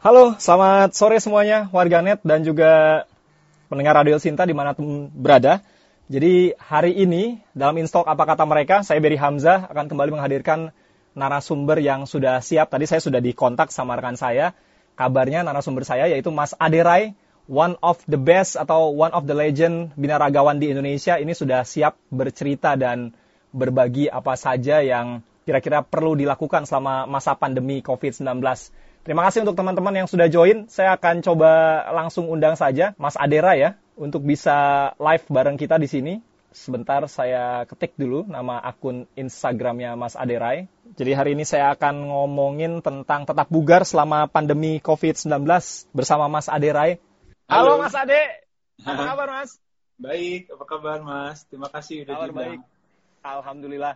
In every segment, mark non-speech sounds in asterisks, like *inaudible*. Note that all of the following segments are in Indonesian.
Halo, selamat sore semuanya warganet dan juga pendengar Radio Sinta di mana pun berada. Jadi hari ini dalam Instalk Apa Kata Mereka, saya Beri Hamzah akan kembali menghadirkan narasumber yang sudah siap. Tadi saya sudah dikontak sama rekan saya. Kabarnya narasumber saya yaitu Mas Aderai, one of the best atau one of the legend binaragawan di Indonesia. Ini sudah siap bercerita dan berbagi apa saja yang kira-kira perlu dilakukan selama masa pandemi COVID-19. Terima kasih untuk teman-teman yang sudah join. Saya akan coba langsung undang saja Mas Adera ya untuk bisa live bareng kita di sini. Sebentar saya ketik dulu nama akun Instagramnya Mas Aderai. Jadi hari ini saya akan ngomongin tentang tetap bugar selama pandemi COVID-19 bersama Mas Aderai. Halo, Halo Mas Ade, apa kabar Mas? Baik, apa kabar Mas? Terima kasih udah kabar baik. Alhamdulillah.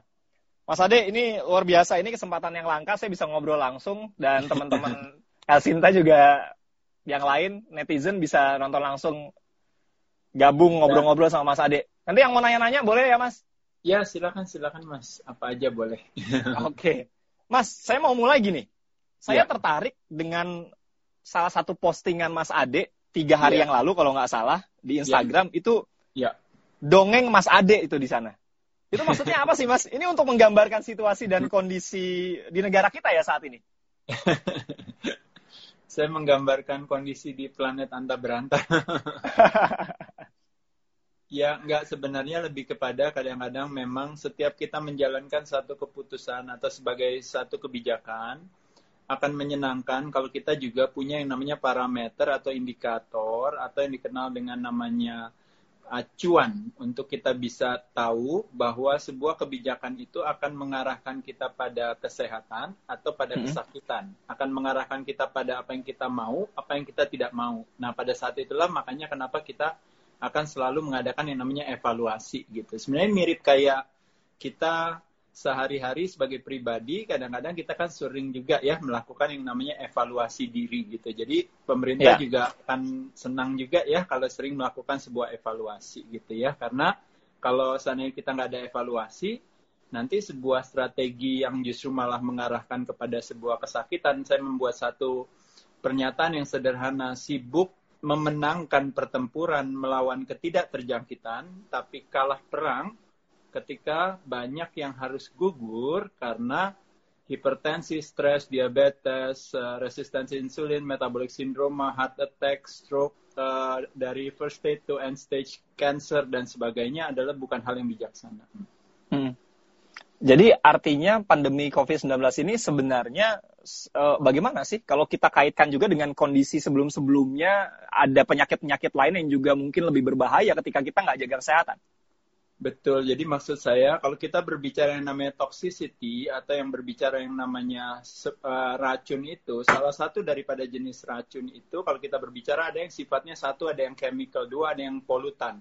Mas Ade, ini luar biasa. Ini kesempatan yang langka. Saya bisa ngobrol langsung dan *laughs* teman-teman Elsinta juga yang lain netizen bisa nonton langsung gabung ngobrol-ngobrol sama Mas Ade. Nanti yang mau nanya-nanya boleh ya Mas? Ya silakan silakan Mas. Apa aja boleh. *laughs* Oke, Mas. Saya mau mulai gini. Saya ya. tertarik dengan salah satu postingan Mas Ade tiga hari ya. yang lalu kalau nggak salah di ya. Instagram ya. itu ya. dongeng Mas Ade itu di sana. Itu maksudnya apa sih, Mas? Ini untuk menggambarkan situasi dan kondisi di negara kita ya saat ini. *laughs* Saya menggambarkan kondisi di planet anta beranta. *laughs* ya, nggak sebenarnya lebih kepada kadang-kadang memang setiap kita menjalankan satu keputusan atau sebagai satu kebijakan akan menyenangkan kalau kita juga punya yang namanya parameter atau indikator atau yang dikenal dengan namanya acuan untuk kita bisa tahu bahwa sebuah kebijakan itu akan mengarahkan kita pada kesehatan atau pada hmm. kesakitan, akan mengarahkan kita pada apa yang kita mau, apa yang kita tidak mau. Nah, pada saat itulah makanya kenapa kita akan selalu mengadakan yang namanya evaluasi gitu. Sebenarnya mirip kayak kita sehari-hari sebagai pribadi kadang-kadang kita kan sering juga ya melakukan yang namanya evaluasi diri gitu. Jadi pemerintah ya. juga akan senang juga ya kalau sering melakukan sebuah evaluasi gitu ya. Karena kalau seandainya kita nggak ada evaluasi, nanti sebuah strategi yang justru malah mengarahkan kepada sebuah kesakitan. Saya membuat satu pernyataan yang sederhana, sibuk memenangkan pertempuran melawan ketidakterjangkitan, tapi kalah perang ketika banyak yang harus gugur karena hipertensi, stres, diabetes, uh, resistensi insulin, metabolic syndrome, heart attack, stroke, uh, dari first stage to end stage cancer dan sebagainya adalah bukan hal yang bijaksana. Hmm. Jadi artinya pandemi COVID-19 ini sebenarnya uh, bagaimana sih kalau kita kaitkan juga dengan kondisi sebelum-sebelumnya ada penyakit-penyakit lain yang juga mungkin lebih berbahaya ketika kita nggak jaga kesehatan? Betul, jadi maksud saya kalau kita berbicara yang namanya toxicity atau yang berbicara yang namanya uh, racun itu, salah satu daripada jenis racun itu kalau kita berbicara ada yang sifatnya satu, ada yang chemical, dua ada yang polutan.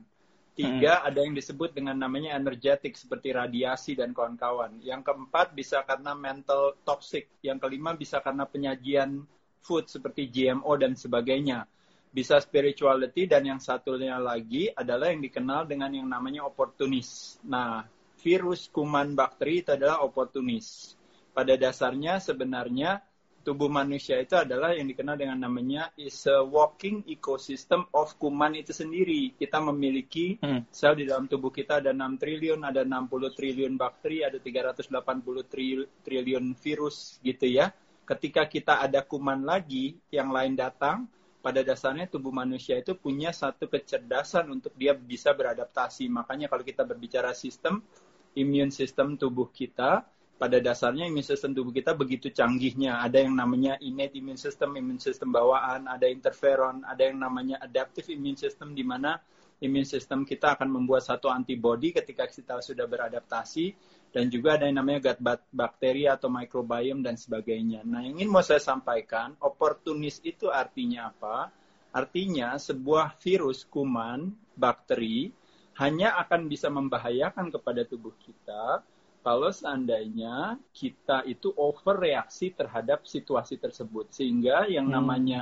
Tiga, hmm. ada yang disebut dengan namanya energetik seperti radiasi dan kawan-kawan. Yang keempat bisa karena mental toxic. Yang kelima bisa karena penyajian food seperti GMO dan sebagainya bisa spirituality dan yang satunya lagi adalah yang dikenal dengan yang namanya oportunis. Nah, virus, kuman, bakteri itu adalah oportunis. Pada dasarnya sebenarnya tubuh manusia itu adalah yang dikenal dengan namanya is a walking ecosystem of kuman itu sendiri. Kita memiliki hmm. sel di dalam tubuh kita ada 6 triliun, ada 60 triliun bakteri, ada 380 triliun virus gitu ya. Ketika kita ada kuman lagi yang lain datang, pada dasarnya tubuh manusia itu punya satu kecerdasan untuk dia bisa beradaptasi. Makanya kalau kita berbicara sistem, imun sistem tubuh kita, pada dasarnya imun sistem tubuh kita begitu canggihnya. Ada yang namanya innate immune system, imun sistem bawaan, ada interferon, ada yang namanya adaptive immune system di mana imun sistem kita akan membuat satu antibody ketika kita sudah beradaptasi dan juga ada yang namanya gut bakteri atau microbiome dan sebagainya. Nah, yang ingin mau saya sampaikan, oportunis itu artinya apa? Artinya sebuah virus, kuman, bakteri hanya akan bisa membahayakan kepada tubuh kita kalau seandainya kita itu overreaksi terhadap situasi tersebut sehingga yang hmm. namanya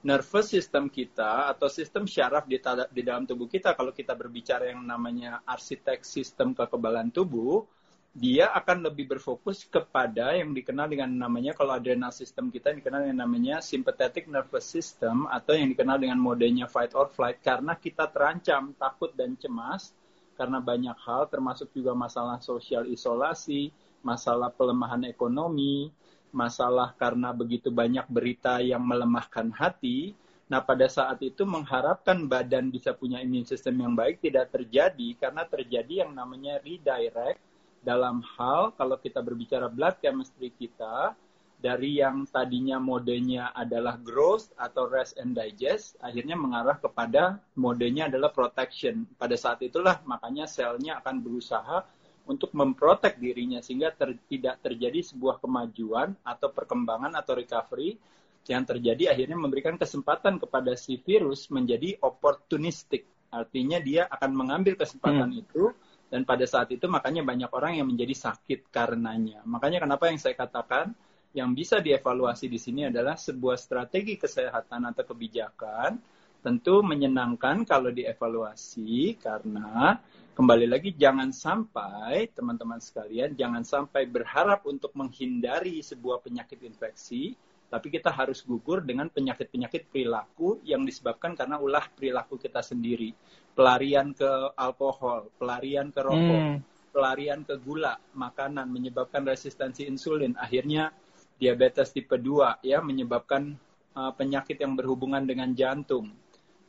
nervous system kita atau sistem syaraf di, di dalam tubuh kita kalau kita berbicara yang namanya arsitek sistem kekebalan tubuh dia akan lebih berfokus kepada yang dikenal dengan namanya kalau adrenal system kita dikenal dengan namanya sympathetic nervous system atau yang dikenal dengan modenya fight or flight karena kita terancam takut dan cemas karena banyak hal termasuk juga masalah sosial isolasi, masalah pelemahan ekonomi, masalah karena begitu banyak berita yang melemahkan hati. Nah, pada saat itu mengharapkan badan bisa punya imun sistem yang baik tidak terjadi karena terjadi yang namanya redirect dalam hal kalau kita berbicara blood chemistry kita dari yang tadinya modenya adalah growth atau rest and digest akhirnya mengarah kepada modenya adalah protection. Pada saat itulah makanya selnya akan berusaha untuk memprotek dirinya sehingga ter, tidak terjadi sebuah kemajuan atau perkembangan atau recovery yang terjadi akhirnya memberikan kesempatan kepada si virus menjadi opportunistic. Artinya dia akan mengambil kesempatan hmm. itu dan pada saat itu makanya banyak orang yang menjadi sakit karenanya. Makanya kenapa yang saya katakan yang bisa dievaluasi di sini adalah sebuah strategi kesehatan atau kebijakan tentu menyenangkan kalau dievaluasi karena kembali lagi jangan sampai teman-teman sekalian jangan sampai berharap untuk menghindari sebuah penyakit infeksi tapi kita harus gugur dengan penyakit-penyakit perilaku yang disebabkan karena ulah perilaku kita sendiri. Pelarian ke alkohol, pelarian ke rokok, hmm. pelarian ke gula, makanan menyebabkan resistensi insulin, akhirnya diabetes tipe 2 ya menyebabkan uh, penyakit yang berhubungan dengan jantung.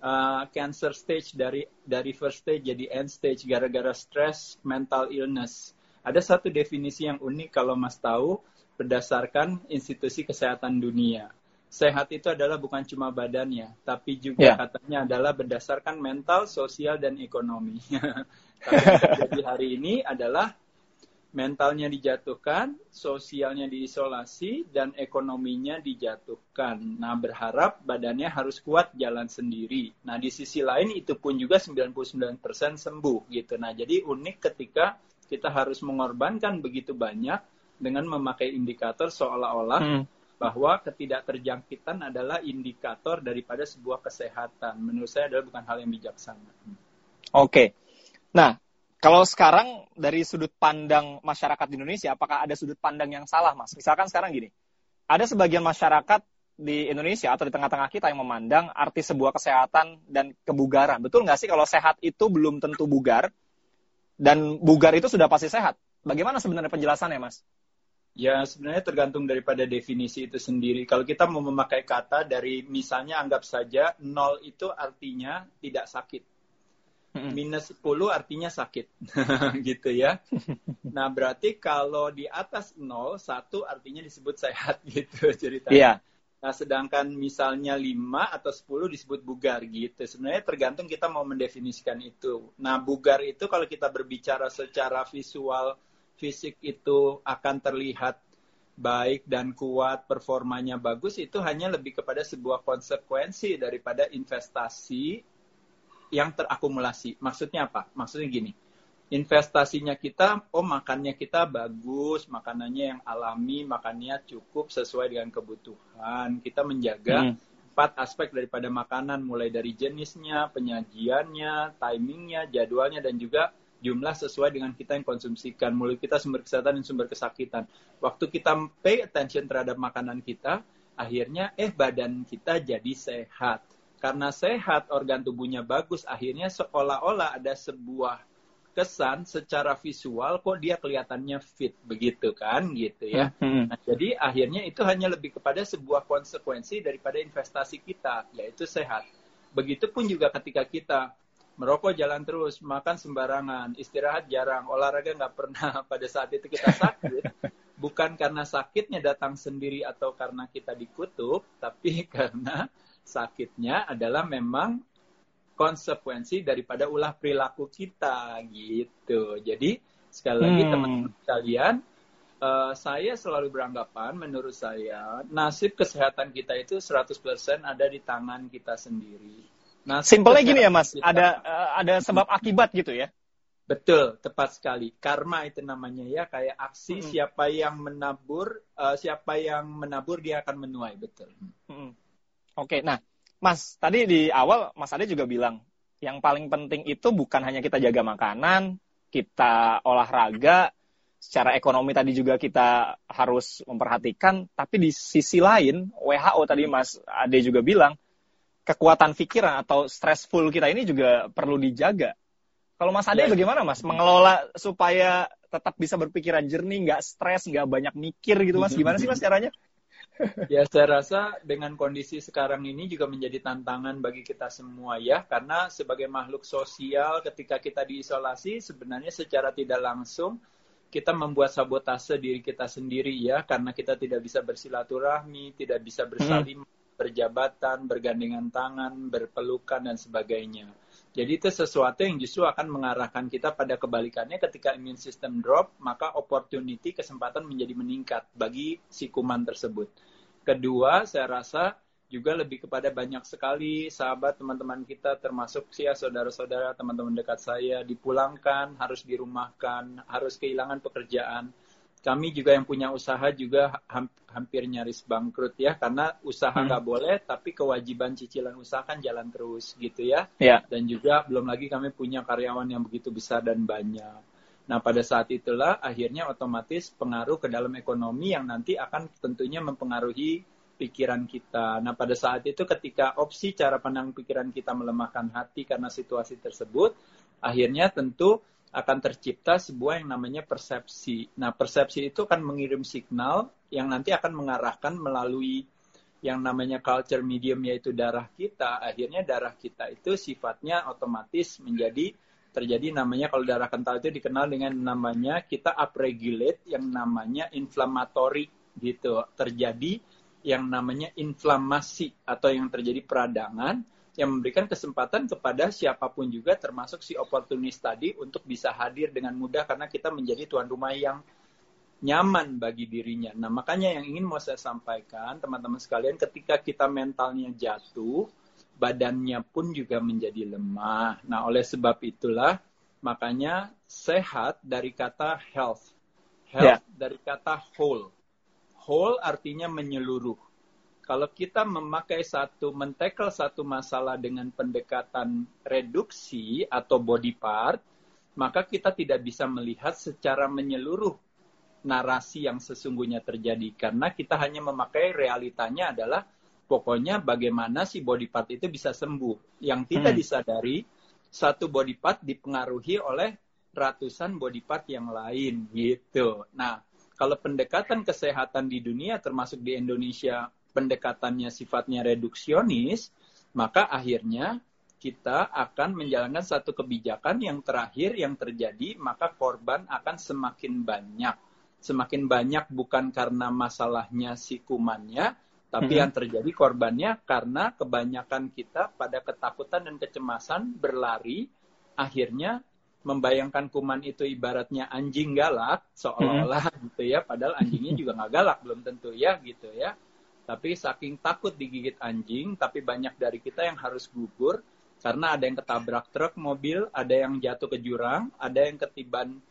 Uh, cancer stage dari dari first stage jadi end stage gara-gara stress, mental illness. Ada satu definisi yang unik kalau Mas tahu, berdasarkan institusi kesehatan dunia. Sehat itu adalah bukan cuma badannya, tapi juga yeah. katanya adalah berdasarkan mental, sosial, dan ekonomi. *laughs* tapi *laughs* yang terjadi hari ini adalah mentalnya dijatuhkan, sosialnya diisolasi, dan ekonominya dijatuhkan. Nah, berharap badannya harus kuat jalan sendiri. Nah, di sisi lain itu pun juga 99% sembuh gitu. Nah, jadi unik ketika kita harus mengorbankan begitu banyak dengan memakai indikator seolah-olah hmm. bahwa ketidakterjangkitan adalah indikator daripada sebuah kesehatan. Menurut saya adalah bukan hal yang bijaksana. Oke. Okay. Nah, kalau sekarang dari sudut pandang masyarakat di Indonesia, apakah ada sudut pandang yang salah, Mas? Misalkan sekarang gini, ada sebagian masyarakat di Indonesia atau di tengah-tengah kita yang memandang arti sebuah kesehatan dan kebugaran. Betul nggak sih kalau sehat itu belum tentu bugar dan bugar itu sudah pasti sehat? Bagaimana sebenarnya penjelasannya, Mas? Ya, sebenarnya tergantung daripada definisi itu sendiri. Kalau kita mau memakai kata dari misalnya anggap saja nol itu artinya tidak sakit. Minus 10 artinya sakit. *laughs* gitu ya. *laughs* Nah, berarti kalau di atas nol, satu artinya disebut sehat *laughs* gitu ceritanya. Iya. Nah, sedangkan misalnya 5 atau 10 disebut bugar gitu. Sebenarnya tergantung kita mau mendefinisikan itu. Nah, bugar itu kalau kita berbicara secara visual fisik itu akan terlihat baik dan kuat, performanya bagus, itu hanya lebih kepada sebuah konsekuensi daripada investasi yang terakumulasi. Maksudnya apa? Maksudnya gini, investasinya kita, oh makannya kita bagus, makanannya yang alami, makannya cukup sesuai dengan kebutuhan. Kita menjaga hmm. empat aspek daripada makanan, mulai dari jenisnya, penyajiannya, timingnya, jadwalnya, dan juga jumlah sesuai dengan kita yang konsumsikan. Mulai kita sumber kesehatan dan sumber kesakitan. Waktu kita pay attention terhadap makanan kita, akhirnya eh badan kita jadi sehat. Karena sehat, organ tubuhnya bagus, akhirnya seolah-olah ada sebuah kesan secara visual kok dia kelihatannya fit begitu kan gitu ya. Hmm. Nah, jadi akhirnya itu hanya lebih kepada sebuah konsekuensi daripada investasi kita yaitu sehat. Begitupun juga ketika kita merokok jalan terus, makan sembarangan, istirahat jarang, olahraga nggak pernah. *laughs* Pada saat itu kita sakit, bukan karena sakitnya datang sendiri atau karena kita dikutuk, tapi *laughs* karena sakitnya adalah memang konsekuensi daripada ulah perilaku kita gitu. Jadi sekali lagi hmm. teman-teman sekalian, uh, saya selalu beranggapan menurut saya nasib kesehatan kita itu 100% ada di tangan kita sendiri Nah, simpelnya gini ya Mas, ada uh, ada sebab akibat gitu ya. Betul, tepat sekali. Karma itu namanya ya, kayak aksi hmm. siapa yang menabur, uh, siapa yang menabur dia akan menuai, betul. Hmm. Oke, okay, nah Mas, tadi di awal Mas Ade juga bilang yang paling penting itu bukan hanya kita jaga makanan, kita olahraga, secara ekonomi tadi juga kita harus memperhatikan, tapi di sisi lain WHO tadi Mas Ade juga bilang kekuatan pikiran atau stressful kita ini juga perlu dijaga. Kalau Mas Ade ya. bagaimana Mas mengelola supaya tetap bisa berpikiran jernih, nggak stres, nggak banyak mikir gitu Mas? Gimana sih Mas caranya? *laughs* ya saya rasa dengan kondisi sekarang ini juga menjadi tantangan bagi kita semua ya karena sebagai makhluk sosial ketika kita diisolasi sebenarnya secara tidak langsung kita membuat sabotase diri kita sendiri ya karena kita tidak bisa bersilaturahmi, tidak bisa bersalim, hmm. Berjabatan, bergandengan tangan, berpelukan dan sebagainya. Jadi itu sesuatu yang justru akan mengarahkan kita pada kebalikannya ketika immune system drop, maka opportunity kesempatan menjadi meningkat bagi si kuman tersebut. Kedua, saya rasa juga lebih kepada banyak sekali sahabat teman-teman kita termasuk ya saudara-saudara teman-teman dekat saya dipulangkan harus dirumahkan harus kehilangan pekerjaan kami juga yang punya usaha juga hampir nyaris bangkrut ya karena usaha hmm. nggak hmm. boleh tapi kewajiban cicilan usaha kan jalan terus gitu ya yeah. dan juga belum lagi kami punya karyawan yang begitu besar dan banyak nah pada saat itulah akhirnya otomatis pengaruh ke dalam ekonomi yang nanti akan tentunya mempengaruhi pikiran kita. Nah, pada saat itu ketika opsi cara pandang pikiran kita melemahkan hati karena situasi tersebut, akhirnya tentu akan tercipta sebuah yang namanya persepsi. Nah, persepsi itu akan mengirim signal yang nanti akan mengarahkan melalui yang namanya culture medium yaitu darah kita. Akhirnya darah kita itu sifatnya otomatis menjadi terjadi namanya kalau darah kental itu dikenal dengan namanya kita upregulate yang namanya inflammatory gitu. Terjadi yang namanya inflamasi atau yang terjadi peradangan yang memberikan kesempatan kepada siapa pun juga termasuk si oportunis tadi untuk bisa hadir dengan mudah karena kita menjadi tuan rumah yang nyaman bagi dirinya. Nah, makanya yang ingin mau saya sampaikan teman-teman sekalian ketika kita mentalnya jatuh, badannya pun juga menjadi lemah. Nah, oleh sebab itulah makanya sehat dari kata health. Health yeah. dari kata whole whole artinya menyeluruh. Kalau kita memakai satu, mentekel satu masalah dengan pendekatan reduksi atau body part, maka kita tidak bisa melihat secara menyeluruh narasi yang sesungguhnya terjadi. Karena kita hanya memakai realitanya adalah pokoknya bagaimana si body part itu bisa sembuh. Yang tidak hmm. disadari, satu body part dipengaruhi oleh ratusan body part yang lain gitu. Nah, kalau pendekatan kesehatan di dunia termasuk di Indonesia pendekatannya sifatnya reduksionis, maka akhirnya kita akan menjalankan satu kebijakan yang terakhir yang terjadi, maka korban akan semakin banyak. Semakin banyak bukan karena masalahnya si kumannya, tapi -hmm. yang terjadi korbannya karena kebanyakan kita pada ketakutan dan kecemasan berlari, akhirnya membayangkan kuman itu ibaratnya anjing galak seolah-olah hmm. gitu ya padahal anjingnya juga nggak galak belum tentu ya gitu ya tapi saking takut digigit anjing tapi banyak dari kita yang harus gugur karena ada yang ketabrak truk mobil ada yang jatuh ke jurang ada yang ketiban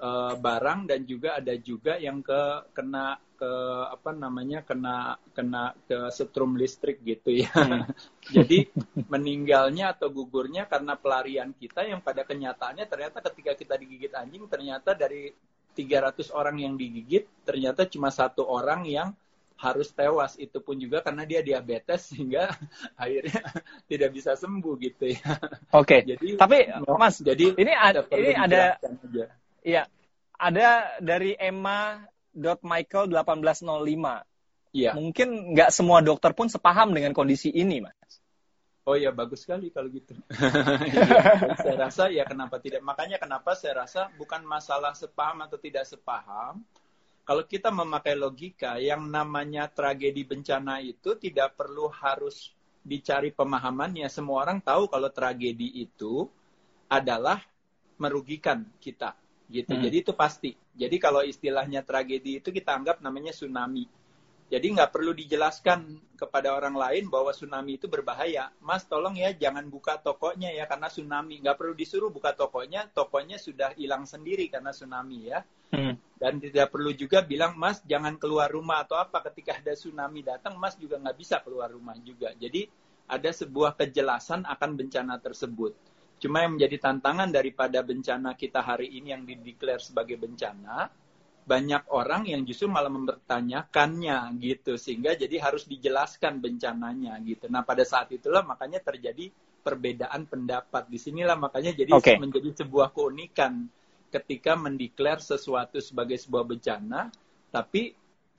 uh, barang dan juga ada juga yang ke kena ke apa namanya kena kena ke setrum listrik gitu ya. Hmm. *laughs* Jadi meninggalnya atau gugurnya karena pelarian kita yang pada kenyataannya ternyata ketika kita digigit anjing ternyata dari 300 orang yang digigit ternyata cuma satu orang yang harus tewas itu pun juga karena dia diabetes *laughs* sehingga akhirnya tidak bisa sembuh gitu ya. Oke. Okay. Jadi tapi Mas jadi ini ada ini ada Iya. Ada dari Emma Michael 1805. Iya. Mungkin nggak semua dokter pun sepaham dengan kondisi ini, Mas. Oh ya bagus sekali kalau gitu. *laughs* ya, saya rasa ya kenapa tidak. Makanya kenapa saya rasa bukan masalah sepaham atau tidak sepaham. Kalau kita memakai logika yang namanya tragedi bencana itu tidak perlu harus dicari pemahamannya. Semua orang tahu kalau tragedi itu adalah merugikan kita gitu. Hmm. Jadi itu pasti. Jadi kalau istilahnya tragedi itu kita anggap namanya tsunami. Jadi nggak perlu dijelaskan kepada orang lain bahwa tsunami itu berbahaya. Mas tolong ya jangan buka tokonya ya karena tsunami. Nggak perlu disuruh buka tokonya, tokonya sudah hilang sendiri karena tsunami ya. Hmm. Dan tidak perlu juga bilang Mas jangan keluar rumah atau apa ketika ada tsunami datang Mas juga nggak bisa keluar rumah juga. Jadi ada sebuah kejelasan akan bencana tersebut. Cuma yang menjadi tantangan daripada bencana kita hari ini yang dideklar sebagai bencana banyak orang yang justru malah mempertanyakannya gitu sehingga jadi harus dijelaskan bencananya gitu. Nah pada saat itulah makanya terjadi perbedaan pendapat. Di sinilah makanya jadi okay. menjadi sebuah keunikan ketika mendeklar sesuatu sebagai sebuah bencana, tapi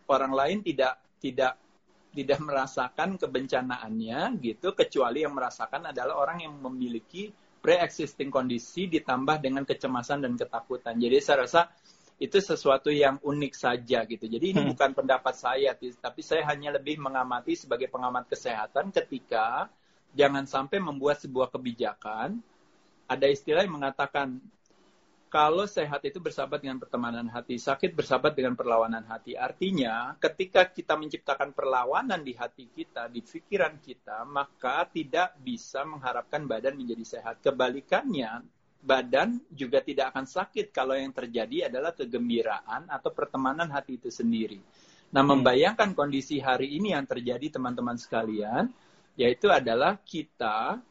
orang lain tidak tidak tidak merasakan kebencanaannya gitu kecuali yang merasakan adalah orang yang memiliki pre-existing kondisi ditambah dengan kecemasan dan ketakutan. Jadi saya rasa itu sesuatu yang unik saja gitu. Jadi ini hmm. bukan pendapat saya, tapi saya hanya lebih mengamati sebagai pengamat kesehatan ketika jangan sampai membuat sebuah kebijakan. Ada istilah yang mengatakan kalau sehat itu bersahabat dengan pertemanan hati, sakit bersahabat dengan perlawanan hati. Artinya, ketika kita menciptakan perlawanan di hati kita, di pikiran kita, maka tidak bisa mengharapkan badan menjadi sehat. Kebalikannya, badan juga tidak akan sakit kalau yang terjadi adalah kegembiraan atau pertemanan hati itu sendiri. Nah, hmm. membayangkan kondisi hari ini yang terjadi teman-teman sekalian, yaitu adalah kita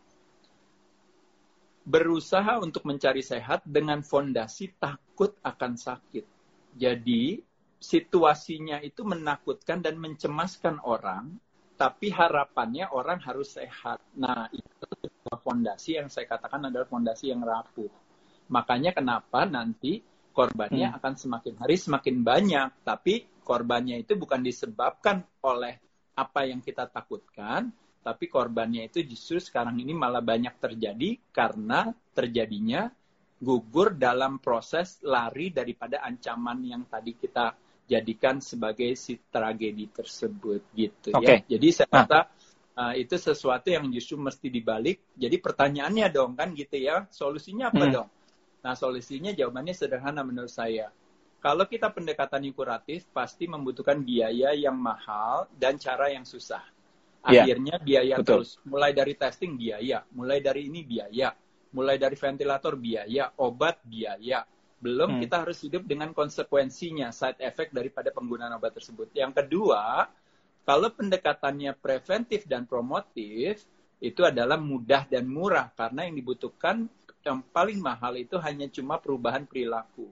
berusaha untuk mencari sehat dengan fondasi takut akan sakit. Jadi, situasinya itu menakutkan dan mencemaskan orang, tapi harapannya orang harus sehat. Nah, itu fondasi yang saya katakan adalah fondasi yang rapuh. Makanya kenapa nanti korbannya hmm. akan semakin hari semakin banyak, tapi korbannya itu bukan disebabkan oleh apa yang kita takutkan, tapi korbannya itu justru sekarang ini malah banyak terjadi karena terjadinya gugur dalam proses lari daripada ancaman yang tadi kita jadikan sebagai si tragedi tersebut gitu okay. ya. Jadi saya kata nah uh, itu sesuatu yang justru mesti dibalik. Jadi pertanyaannya dong kan gitu ya, solusinya apa hmm. dong? Nah solusinya jawabannya sederhana menurut saya. Kalau kita pendekatan kuratif pasti membutuhkan biaya yang mahal dan cara yang susah. Iya. Akhirnya biaya Betul. terus. Mulai dari testing biaya, mulai dari ini biaya, mulai dari ventilator biaya, obat biaya. Belum hmm. kita harus hidup dengan konsekuensinya, side effect daripada penggunaan obat tersebut. Yang kedua, kalau pendekatannya preventif dan promotif, itu adalah mudah dan murah karena yang dibutuhkan yang paling mahal itu hanya cuma perubahan perilaku.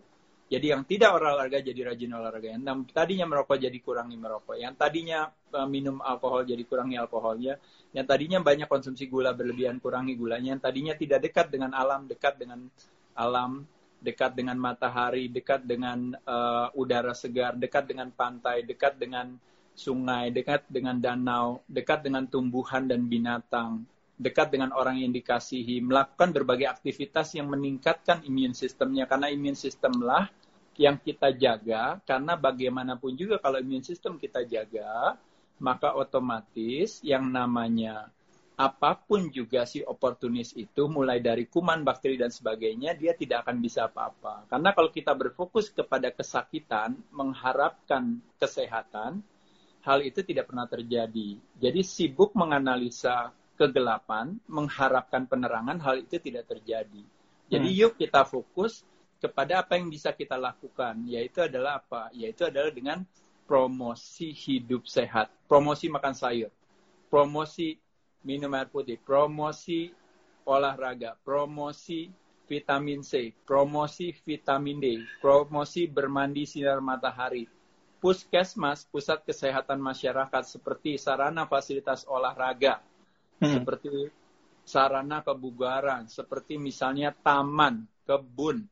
Jadi yang tidak olahraga jadi rajin olahraga. Yang tadinya merokok jadi kurangi merokok. Yang tadinya uh, minum alkohol jadi kurangi alkoholnya. Yang tadinya banyak konsumsi gula berlebihan kurangi gulanya. Yang tadinya tidak dekat dengan alam, dekat dengan alam, dekat dengan matahari, dekat dengan uh, udara segar, dekat dengan pantai, dekat dengan sungai, dekat dengan danau, dekat dengan tumbuhan dan binatang, dekat dengan orang yang dikasihi, melakukan berbagai aktivitas yang meningkatkan imun sistemnya karena imun sistemlah yang kita jaga karena bagaimanapun juga kalau imun sistem kita jaga maka otomatis yang namanya apa pun juga si oportunis itu mulai dari kuman, bakteri dan sebagainya dia tidak akan bisa apa-apa. Karena kalau kita berfokus kepada kesakitan, mengharapkan kesehatan, hal itu tidak pernah terjadi. Jadi sibuk menganalisa kegelapan, mengharapkan penerangan, hal itu tidak terjadi. Jadi hmm. yuk kita fokus kepada apa yang bisa kita lakukan, yaitu adalah apa? Yaitu adalah dengan promosi hidup sehat, promosi makan sayur, promosi minum air putih, promosi olahraga, promosi vitamin C, promosi vitamin D, promosi bermandi sinar matahari, puskesmas, pusat kesehatan masyarakat seperti sarana fasilitas olahraga, hmm. seperti sarana kebugaran, seperti misalnya taman, kebun,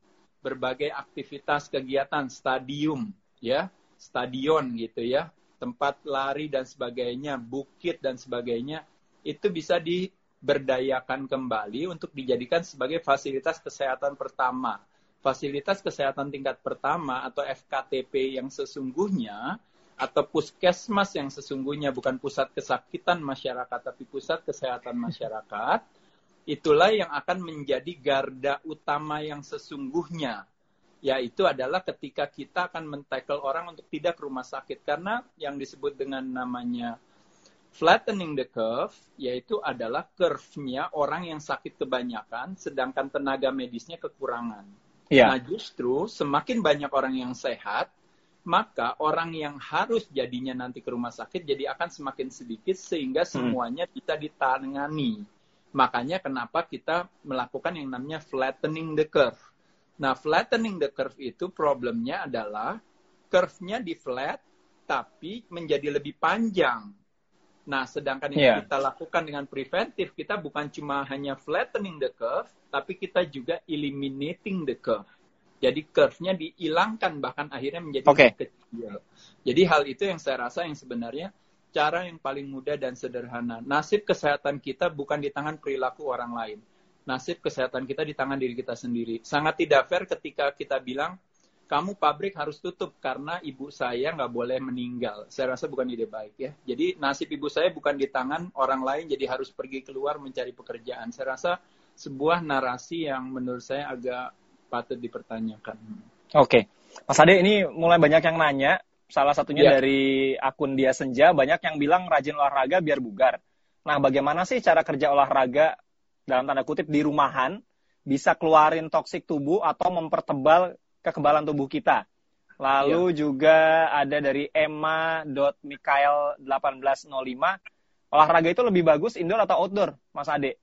berbagai aktivitas kegiatan, stadium, ya, stadion gitu ya, tempat lari dan sebagainya, bukit dan sebagainya, itu bisa diberdayakan kembali untuk dijadikan sebagai fasilitas kesehatan pertama. Fasilitas kesehatan tingkat pertama atau FKTP yang sesungguhnya atau puskesmas yang sesungguhnya bukan pusat kesakitan masyarakat tapi pusat kesehatan masyarakat itulah yang akan menjadi garda utama yang sesungguhnya yaitu adalah ketika kita akan mentackle orang untuk tidak ke rumah sakit karena yang disebut dengan namanya flattening the curve yaitu adalah curve-nya orang yang sakit kebanyakan sedangkan tenaga medisnya kekurangan Yeah. Nah justru semakin banyak orang yang sehat, maka orang yang harus jadinya nanti ke rumah sakit jadi akan semakin sedikit sehingga hmm. semuanya hmm. bisa ditangani. Makanya kenapa kita melakukan yang namanya flattening the curve. Nah, flattening the curve itu problemnya adalah curve-nya di flat, tapi menjadi lebih panjang. Nah, sedangkan yang Iya. kita lakukan dengan preventif, kita bukan cuma hanya flattening the curve, tapi kita juga eliminating the curve. Jadi curve-nya dihilangkan, bahkan akhirnya menjadi lebih kecil. Jadi hal itu yang saya rasa yang sebenarnya cara yang paling mudah dan sederhana. Nasib kesehatan kita bukan di tangan perilaku orang lain. Nasib kesehatan kita di tangan diri kita sendiri. Sangat tidak fair ketika kita bilang, kamu pabrik harus tutup karena ibu saya nggak boleh meninggal. Saya rasa bukan ide baik ya. Jadi nasib ibu saya bukan di tangan orang lain, jadi harus pergi keluar mencari pekerjaan. Saya rasa sebuah narasi yang menurut saya agak patut dipertanyakan. Oke, Mas Ade ini mulai banyak yang nanya. Salah satunya Iya. dari akun dia senja banyak yang bilang rajin olahraga biar bugar. Nah, bagaimana sih cara kerja olahraga dalam tanda kutip di rumahan bisa keluarin toksik tubuh atau mempertebal kekebalan tubuh kita? Lalu juga ada dari emma.mikael1805 olahraga itu lebih bagus indoor atau outdoor, Mas Ade?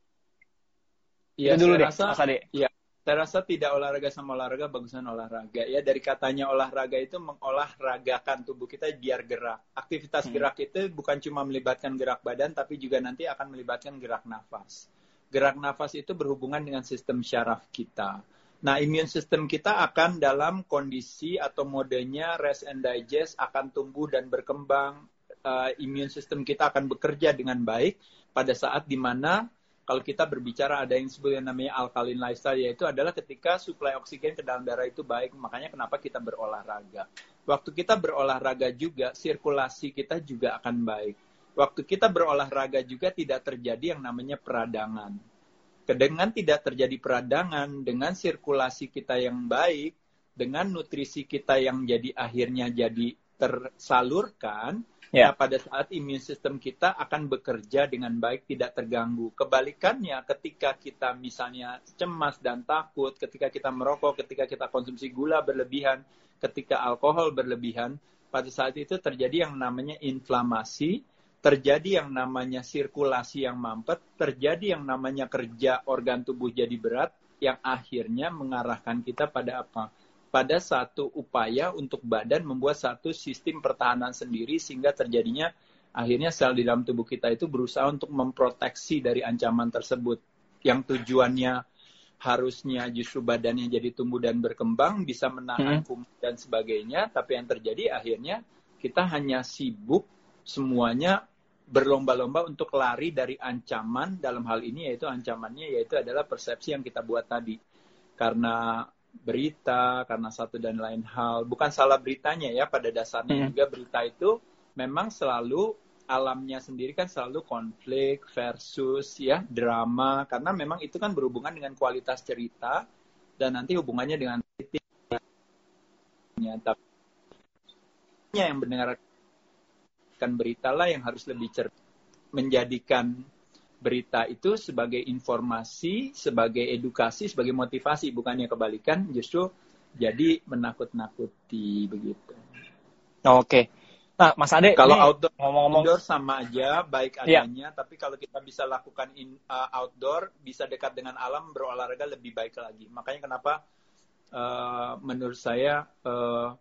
Iya, itu dulu deh, rasa, Mas Ade. Iya, saya rasa tidak olahraga sama olahraga bagusan olahraga. Ya dari katanya olahraga itu mengolahragakan tubuh kita biar gerak. Aktivitas Hmm. gerak itu bukan cuma melibatkan gerak badan tapi juga nanti akan melibatkan gerak nafas. Gerak nafas itu berhubungan dengan sistem syaraf kita. Nah imun sistem kita akan dalam kondisi atau modenya rest and digest akan tumbuh dan berkembang. Uh, imun sistem kita akan bekerja dengan baik pada saat di mana kalau kita berbicara ada yang disebut yang namanya alkaline lifestyle yaitu adalah ketika suplai oksigen ke dalam darah itu baik. Makanya kenapa kita berolahraga. Waktu kita berolahraga juga sirkulasi kita juga akan baik. Waktu kita berolahraga juga tidak terjadi yang namanya peradangan. Dengan tidak terjadi peradangan dengan sirkulasi kita yang baik dengan nutrisi kita yang jadi akhirnya jadi tersalurkan Ya. Nah, pada saat imun sistem kita akan bekerja dengan baik, tidak terganggu. Kebalikannya, ketika kita misalnya cemas dan takut, ketika kita merokok, ketika kita konsumsi gula berlebihan, ketika alkohol berlebihan, pada saat itu terjadi yang namanya inflamasi, terjadi yang namanya sirkulasi yang mampet, terjadi yang namanya kerja organ tubuh jadi berat, yang akhirnya mengarahkan kita pada apa? Pada satu upaya untuk badan membuat satu sistem pertahanan sendiri sehingga terjadinya akhirnya sel di dalam tubuh kita itu berusaha untuk memproteksi dari ancaman tersebut. Yang tujuannya harusnya justru badannya jadi tumbuh dan berkembang bisa menahan kuman dan sebagainya tapi yang terjadi akhirnya kita hanya sibuk semuanya berlomba-lomba untuk lari dari ancaman dalam hal ini yaitu ancamannya yaitu adalah persepsi yang kita buat tadi. Karena berita karena satu dan lain hal bukan salah beritanya ya pada dasarnya Hmm. juga berita itu memang selalu alamnya sendiri kan selalu konflik versus ya drama karena memang itu kan berhubungan dengan kualitas cerita dan nanti hubungannya dengan ratingnya. tapi yang mendengarkan berita lah yang harus lebih cerdas menjadikan berita itu sebagai informasi, sebagai edukasi, sebagai motivasi, bukannya kebalikan, justru jadi menakut-nakuti begitu. Oke. Nah, Mas Ade, Kalau ini outdoor, ngomong-ngomong indoor sama aja, baik Iya. adanya, tapi kalau kita bisa lakukan in, uh, outdoor, bisa dekat dengan alam, berolahraga lebih baik lagi. Makanya kenapa uh, menurut saya uh,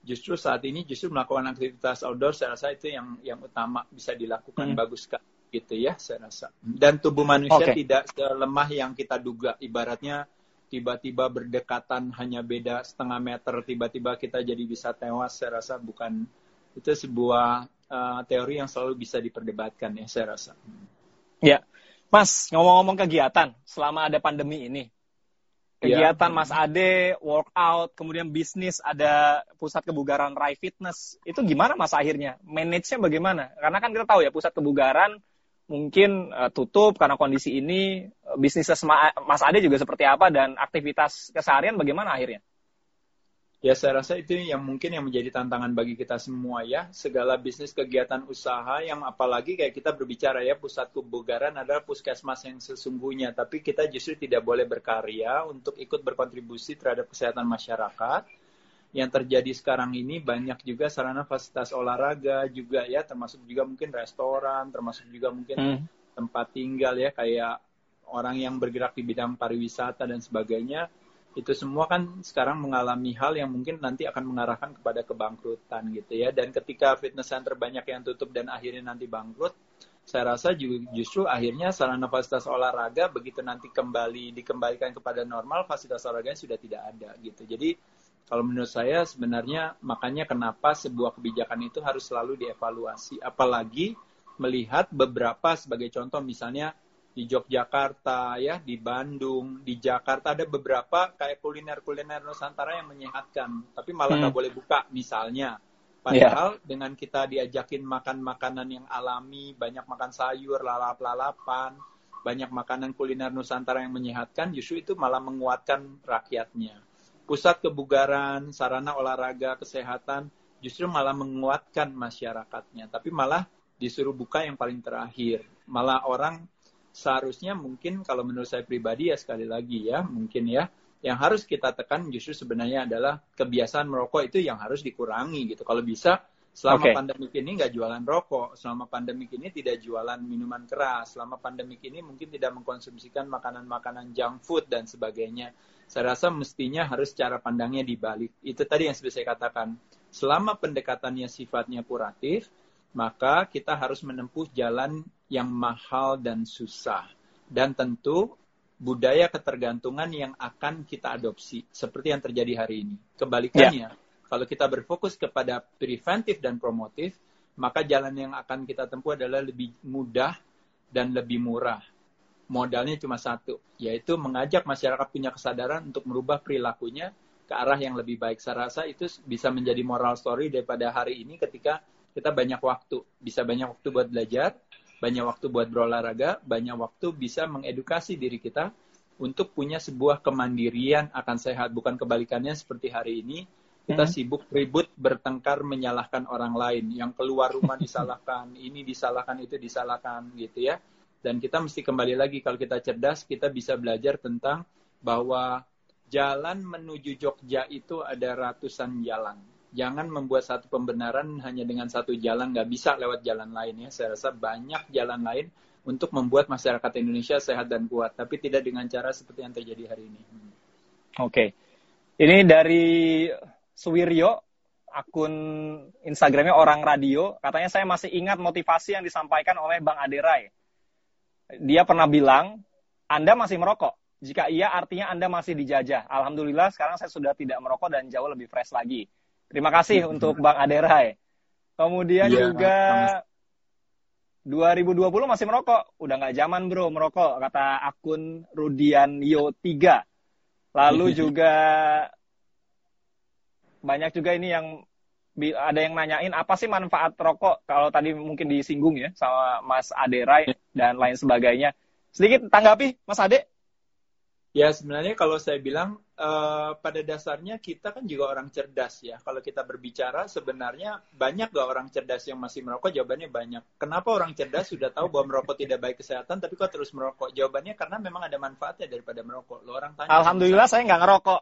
justru saat ini justru melakukan aktivitas outdoor, saya rasa itu yang yang utama bisa dilakukan Hmm. bagus sekali gitu ya, saya rasa. Dan tubuh manusia Oke. tidak selemah yang kita duga, ibaratnya tiba-tiba berdekatan hanya beda setengah meter, tiba-tiba kita jadi bisa tewas, saya rasa bukan itu sebuah uh, teori yang selalu bisa diperdebatkan ya saya rasa. Ya, Mas, ngomong-ngomong kegiatan selama ada pandemi ini, kegiatan Ya. Mas Ade, workout, kemudian bisnis, ada pusat kebugaran Rai Fitness, itu gimana Mas akhirnya? Manage-nya bagaimana? Karena kan kita tahu ya pusat kebugaran mungkin eh, tutup karena kondisi ini, Eh, Sema- Mas Ade juga seperti apa dan aktivitas keseharian bagaimana akhirnya? Ya saya rasa itu yang mungkin yang menjadi tantangan bagi kita semua ya. Segala bisnis kegiatan usaha yang apalagi kayak kita berbicara ya pusat kebugaran adalah puskesmas yang sesungguhnya. Tapi kita justru tidak boleh berkarya untuk ikut berkontribusi terhadap kesehatan masyarakat. Yang terjadi sekarang ini banyak juga sarana fasilitas olahraga juga ya termasuk juga mungkin restoran, termasuk juga mungkin Hmm. tempat tinggal ya kayak orang yang bergerak di bidang pariwisata dan sebagainya itu semua kan sekarang mengalami hal yang mungkin nanti akan mengarahkan kepada kebangkrutan gitu ya. Dan ketika fitness center banyak yang tutup dan akhirnya nanti bangkrut, saya rasa justru akhirnya sarana fasilitas olahraga begitu nanti kembali dikembalikan kepada normal, fasilitas olahraganya sudah tidak ada gitu. Jadi kalau menurut saya sebenarnya makanya kenapa sebuah kebijakan itu harus selalu dievaluasi. Apalagi melihat beberapa sebagai contoh misalnya di Yogyakarta ya di Bandung di Jakarta ada beberapa kayak kuliner-kuliner Nusantara yang menyehatkan tapi malah nggak hmm. boleh buka misalnya padahal yeah. dengan kita diajakin makan makanan yang alami banyak makan sayur lalap-lalapan banyak makanan kuliner Nusantara yang menyehatkan justru itu malah menguatkan rakyatnya pusat kebugaran sarana olahraga kesehatan justru malah menguatkan masyarakatnya. Tapi malah disuruh buka yang paling terakhir. Malah orang seharusnya mungkin kalau menurut saya pribadi ya sekali lagi ya mungkin ya yang harus kita tekan justru sebenarnya adalah kebiasaan merokok itu yang harus dikurangi gitu. Kalau bisa selama okay. pandemik ini nggak jualan rokok selama pandemik ini tidak jualan minuman keras selama pandemik ini mungkin tidak mengkonsumsikan makanan-makanan junk food dan sebagainya saya rasa mestinya harus cara pandangnya dibalik itu tadi yang seperti saya katakan selama pendekatannya sifatnya kuratif maka kita harus menempuh jalan yang mahal dan susah. Dan tentu budaya ketergantungan yang akan kita adopsi seperti yang terjadi hari ini. Kebalikannya, yeah. Kalau kita berfokus kepada preventif dan promotif, maka jalan yang akan kita tempuh adalah lebih mudah dan lebih murah. Modalnya cuma satu, yaitu mengajak masyarakat punya kesadaran untuk merubah perilakunya ke arah yang lebih baik. Saya rasa itu bisa menjadi moral story daripada hari ini ketika kita banyak waktu, bisa banyak waktu buat belajar, banyak waktu buat berolahraga, banyak waktu bisa mengedukasi diri kita untuk punya sebuah kemandirian akan sehat. Bukan kebalikannya seperti hari ini, kita hmm. sibuk ribut bertengkar menyalahkan orang lain. Yang keluar rumah disalahkan, *laughs* ini disalahkan, itu disalahkan gitu ya. Dan kita mesti kembali lagi, kalau kita cerdas, kita bisa belajar tentang bahwa jalan menuju Jogja itu ada ratusan jalan jangan membuat satu pembenaran hanya dengan satu jalan, nggak bisa lewat jalan lain ya. Saya rasa banyak jalan lain untuk membuat masyarakat Indonesia sehat dan kuat, tapi tidak dengan cara seperti yang terjadi hari ini. Oke, ini dari Suwiryo, akun Instagramnya orang radio, katanya saya masih ingat motivasi yang disampaikan oleh Bang Aderai. Dia pernah bilang, Anda masih merokok. Jika iya, artinya Anda masih dijajah. Alhamdulillah, sekarang saya sudah tidak merokok dan jauh lebih fresh lagi. Terima kasih untuk Bang Aderai. Kemudian ya, juga sama. 2020 masih merokok. Udah nggak zaman bro merokok, kata akun Rudian Yo 3. Lalu *laughs* juga banyak juga ini yang ada yang nanyain apa sih manfaat rokok kalau tadi mungkin disinggung ya sama Mas Aderai dan lain sebagainya. Sedikit tanggapi Mas Ade. Ya sebenarnya kalau saya bilang uh, pada dasarnya kita kan juga orang cerdas ya. Kalau kita berbicara sebenarnya banyak gak orang cerdas yang masih merokok? Jawabannya banyak. Kenapa orang cerdas sudah tahu bahwa merokok tidak baik kesehatan tapi kok terus merokok? Jawabannya karena memang ada manfaatnya daripada merokok. Lo orang tanya. Alhamdulillah saya nggak ngerokok.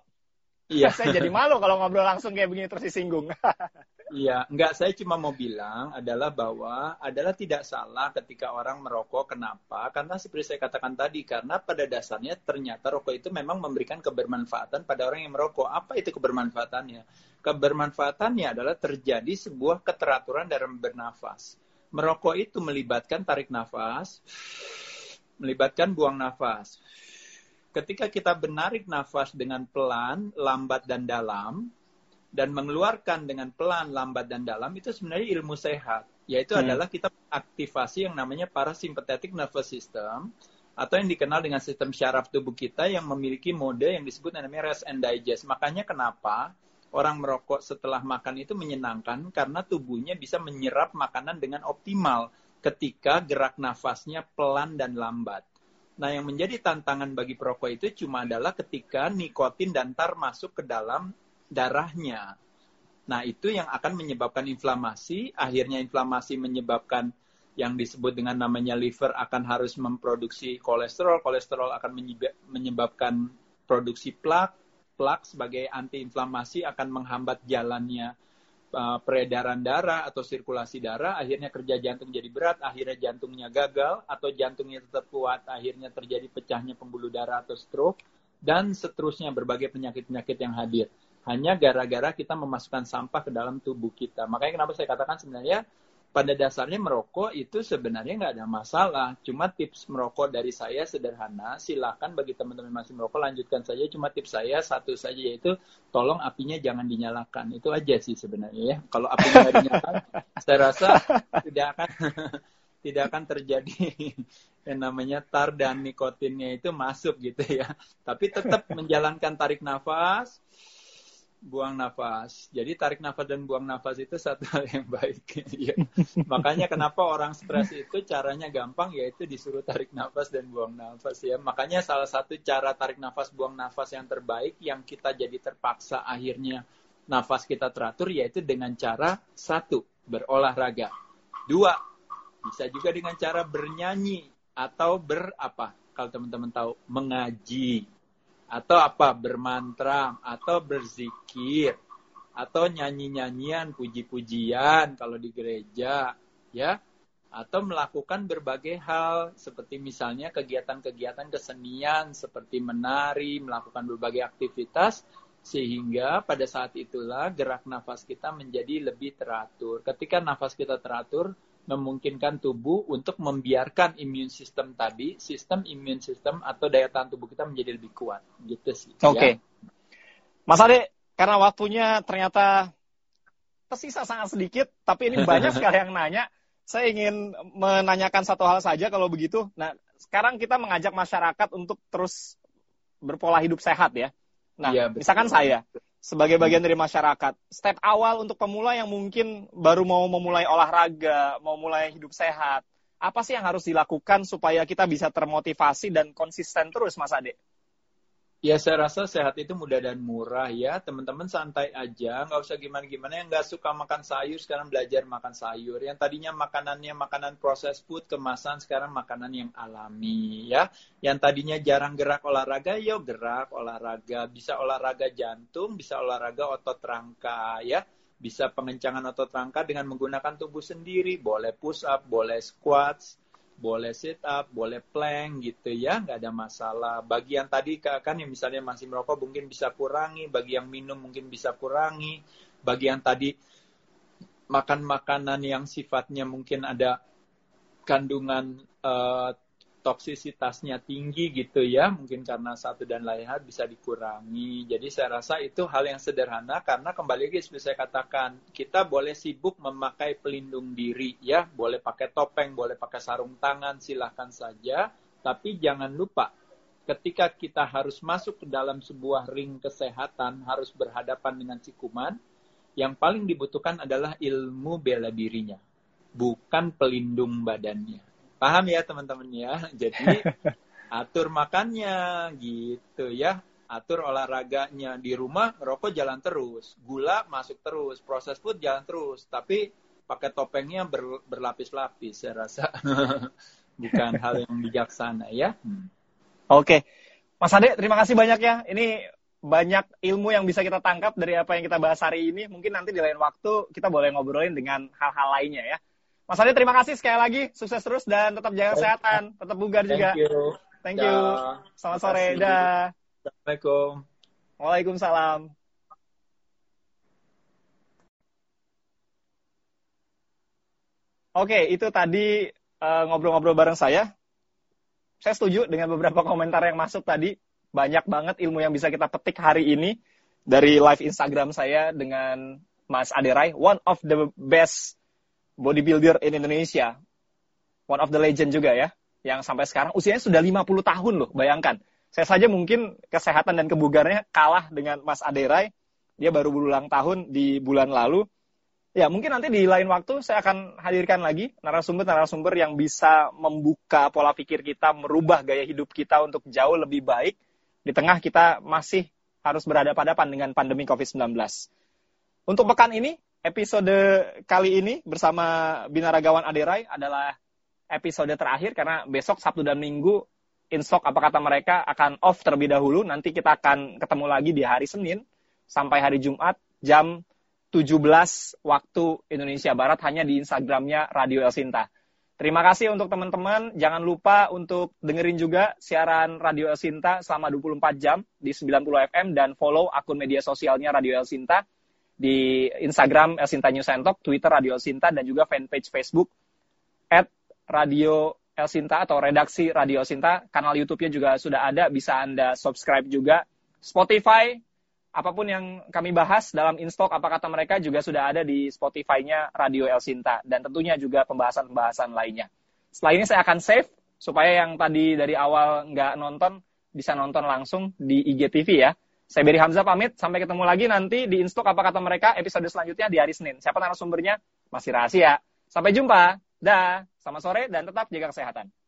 Iya. saya jadi malu kalau ngobrol langsung kayak begini terus disinggung. *laughs* Iya, enggak saya cuma mau bilang adalah bahwa adalah tidak salah ketika orang merokok. Kenapa? Karena seperti saya katakan tadi, karena pada dasarnya ternyata rokok itu memang memberikan kebermanfaatan pada orang yang merokok. Apa itu kebermanfaatannya? Kebermanfaatannya adalah terjadi sebuah keteraturan dalam bernafas. Merokok itu melibatkan tarik nafas, melibatkan buang nafas. Ketika kita menarik nafas dengan pelan, lambat, dan dalam, dan mengeluarkan dengan pelan, lambat, dan dalam itu sebenarnya ilmu sehat. Yaitu hmm. adalah kita aktivasi yang namanya parasympathetic nervous system atau yang dikenal dengan sistem syaraf tubuh kita yang memiliki mode yang disebut namanya rest and digest. Makanya kenapa orang merokok setelah makan itu menyenangkan karena tubuhnya bisa menyerap makanan dengan optimal ketika gerak nafasnya pelan dan lambat. Nah, yang menjadi tantangan bagi perokok itu cuma adalah ketika nikotin dan tar masuk ke dalam darahnya. Nah, itu yang akan menyebabkan inflamasi, akhirnya inflamasi menyebabkan yang disebut dengan namanya liver akan harus memproduksi kolesterol, kolesterol akan menyebabkan produksi plak, plak sebagai antiinflamasi akan menghambat jalannya uh, peredaran darah atau sirkulasi darah, akhirnya kerja jantung jadi berat, akhirnya jantungnya gagal atau jantungnya tetap kuat, akhirnya terjadi pecahnya pembuluh darah atau stroke dan seterusnya berbagai penyakit-penyakit yang hadir. Hanya gara-gara kita memasukkan sampah ke dalam tubuh kita. Makanya kenapa saya katakan sebenarnya pada dasarnya merokok itu sebenarnya nggak ada masalah. Cuma tips merokok dari saya sederhana. Silakan bagi teman-teman masih merokok lanjutkan saja. Cuma tips saya satu saja yaitu tolong apinya jangan dinyalakan. Itu aja sih sebenarnya ya. Kalau apinya nggak dinyalakan, *laughs* saya rasa tidak akan *laughs* tidak akan terjadi *laughs* yang namanya tar dan nikotinnya itu masuk gitu ya. Tapi tetap menjalankan tarik nafas, buang nafas. Jadi tarik nafas dan buang nafas itu satu *laughs* hal yang baik. ya. Makanya kenapa orang stres itu caranya gampang yaitu disuruh tarik nafas dan buang nafas ya. Makanya salah satu cara tarik nafas buang nafas yang terbaik yang kita jadi terpaksa akhirnya nafas kita teratur yaitu dengan cara satu berolahraga. Dua bisa juga dengan cara bernyanyi atau berapa kalau teman-teman tahu mengaji atau apa bermantra atau berzikir atau nyanyi-nyanyian puji-pujian kalau di gereja ya atau melakukan berbagai hal seperti misalnya kegiatan-kegiatan kesenian seperti menari, melakukan berbagai aktivitas sehingga pada saat itulah gerak nafas kita menjadi lebih teratur. Ketika nafas kita teratur, memungkinkan tubuh untuk membiarkan imun sistem tadi, sistem imun sistem atau daya tahan tubuh kita menjadi lebih kuat. Gitu sih. Oke. Okay. Ya. Mas Ade, karena waktunya ternyata tersisa sangat sedikit, tapi ini banyak *laughs* sekali yang nanya. Saya ingin menanyakan satu hal saja kalau begitu. Nah, sekarang kita mengajak masyarakat untuk terus berpola hidup sehat ya. Nah, ya, misalkan saya, sebagai bagian dari masyarakat. Step awal untuk pemula yang mungkin baru mau memulai olahraga, mau mulai hidup sehat, apa sih yang harus dilakukan supaya kita bisa termotivasi dan konsisten terus, Mas Ade? Ya saya rasa sehat itu mudah dan murah ya. Teman-teman santai aja, nggak usah gimana-gimana. Yang nggak suka makan sayur sekarang belajar makan sayur. Yang tadinya makanannya makanan proses food, kemasan sekarang makanan yang alami ya. Yang tadinya jarang gerak olahraga, yuk gerak olahraga. Bisa olahraga jantung, bisa olahraga otot rangka ya. Bisa pengencangan otot rangka dengan menggunakan tubuh sendiri. Boleh push up, boleh squats, boleh sit up, boleh plank gitu ya, nggak ada masalah. Bagi yang tadi kan yang misalnya masih merokok mungkin bisa kurangi, bagi yang minum mungkin bisa kurangi, bagi yang tadi makan makanan yang sifatnya mungkin ada kandungan uh, toksisitasnya tinggi gitu ya, mungkin karena satu dan lain hal bisa dikurangi. Jadi saya rasa itu hal yang sederhana karena kembali lagi seperti saya katakan, kita boleh sibuk memakai pelindung diri ya, boleh pakai topeng, boleh pakai sarung tangan, silahkan saja. Tapi jangan lupa ketika kita harus masuk ke dalam sebuah ring kesehatan, harus berhadapan dengan si kuman, yang paling dibutuhkan adalah ilmu bela dirinya, bukan pelindung badannya. Paham ya teman-teman ya? *laughs* Jadi atur makannya gitu ya. Atur olahraganya di rumah, rokok jalan terus, gula masuk terus, proses food jalan terus, tapi pakai topengnya ber, berlapis-lapis saya rasa. *laughs* Bukan hal yang bijaksana ya. Hmm. Oke. Mas Ade, terima kasih banyak ya. Ini banyak ilmu yang bisa kita tangkap dari apa yang kita bahas hari ini. Mungkin nanti di lain waktu kita boleh ngobrolin dengan hal-hal lainnya ya. Mas Adi terima kasih sekali lagi, sukses terus dan tetap jaga kesehatan, tetap bugar juga. Thank you. Thank you. Selamat sore. Dah. Assalamualaikum. Waalaikumsalam. Oke, itu tadi eh, ngobrol-ngobrol uh, bareng saya. Saya setuju dengan beberapa komentar yang masuk tadi. Banyak banget ilmu yang bisa kita petik hari ini dari live Instagram saya dengan Mas Aderai, one of the best bodybuilder in Indonesia. One of the legend juga ya. Yang sampai sekarang usianya sudah 50 tahun loh, bayangkan. Saya saja mungkin kesehatan dan kebugarannya kalah dengan Mas Aderai. Dia baru berulang tahun di bulan lalu. Ya, mungkin nanti di lain waktu saya akan hadirkan lagi narasumber-narasumber yang bisa membuka pola pikir kita, merubah gaya hidup kita untuk jauh lebih baik di tengah kita masih harus berhadapan-hadapan dengan pandemi COVID-19. Untuk pekan ini, episode kali ini bersama Binaragawan Aderai adalah episode terakhir karena besok Sabtu dan Minggu Instok apa kata mereka akan off terlebih dahulu. Nanti kita akan ketemu lagi di hari Senin sampai hari Jumat jam 17 waktu Indonesia Barat hanya di Instagramnya Radio El Sinta. Terima kasih untuk teman-teman. Jangan lupa untuk dengerin juga siaran Radio El Sinta selama 24 jam di 90 FM dan follow akun media sosialnya Radio El Sinta di Instagram El Sinta News and Talk, Twitter Radio El Sinta, dan juga fanpage Facebook at Radio El Sinta atau redaksi Radio El Sinta. Kanal YouTube-nya juga sudah ada, bisa Anda subscribe juga. Spotify, apa pun yang kami bahas dalam Instalk apa kata mereka juga sudah ada di Spotify-nya Radio El Sinta dan tentunya juga pembahasan-pembahasan lainnya. Setelah ini saya akan save supaya yang tadi dari awal nggak nonton bisa nonton langsung di IGTV ya. Saya Beri Hamzah pamit, sampai ketemu lagi nanti di Instalk apa kata mereka episode selanjutnya di hari Senin. Siapa narasumbernya? Masih rahasia. Sampai jumpa. Dah. Selamat sore dan tetap jaga kesehatan.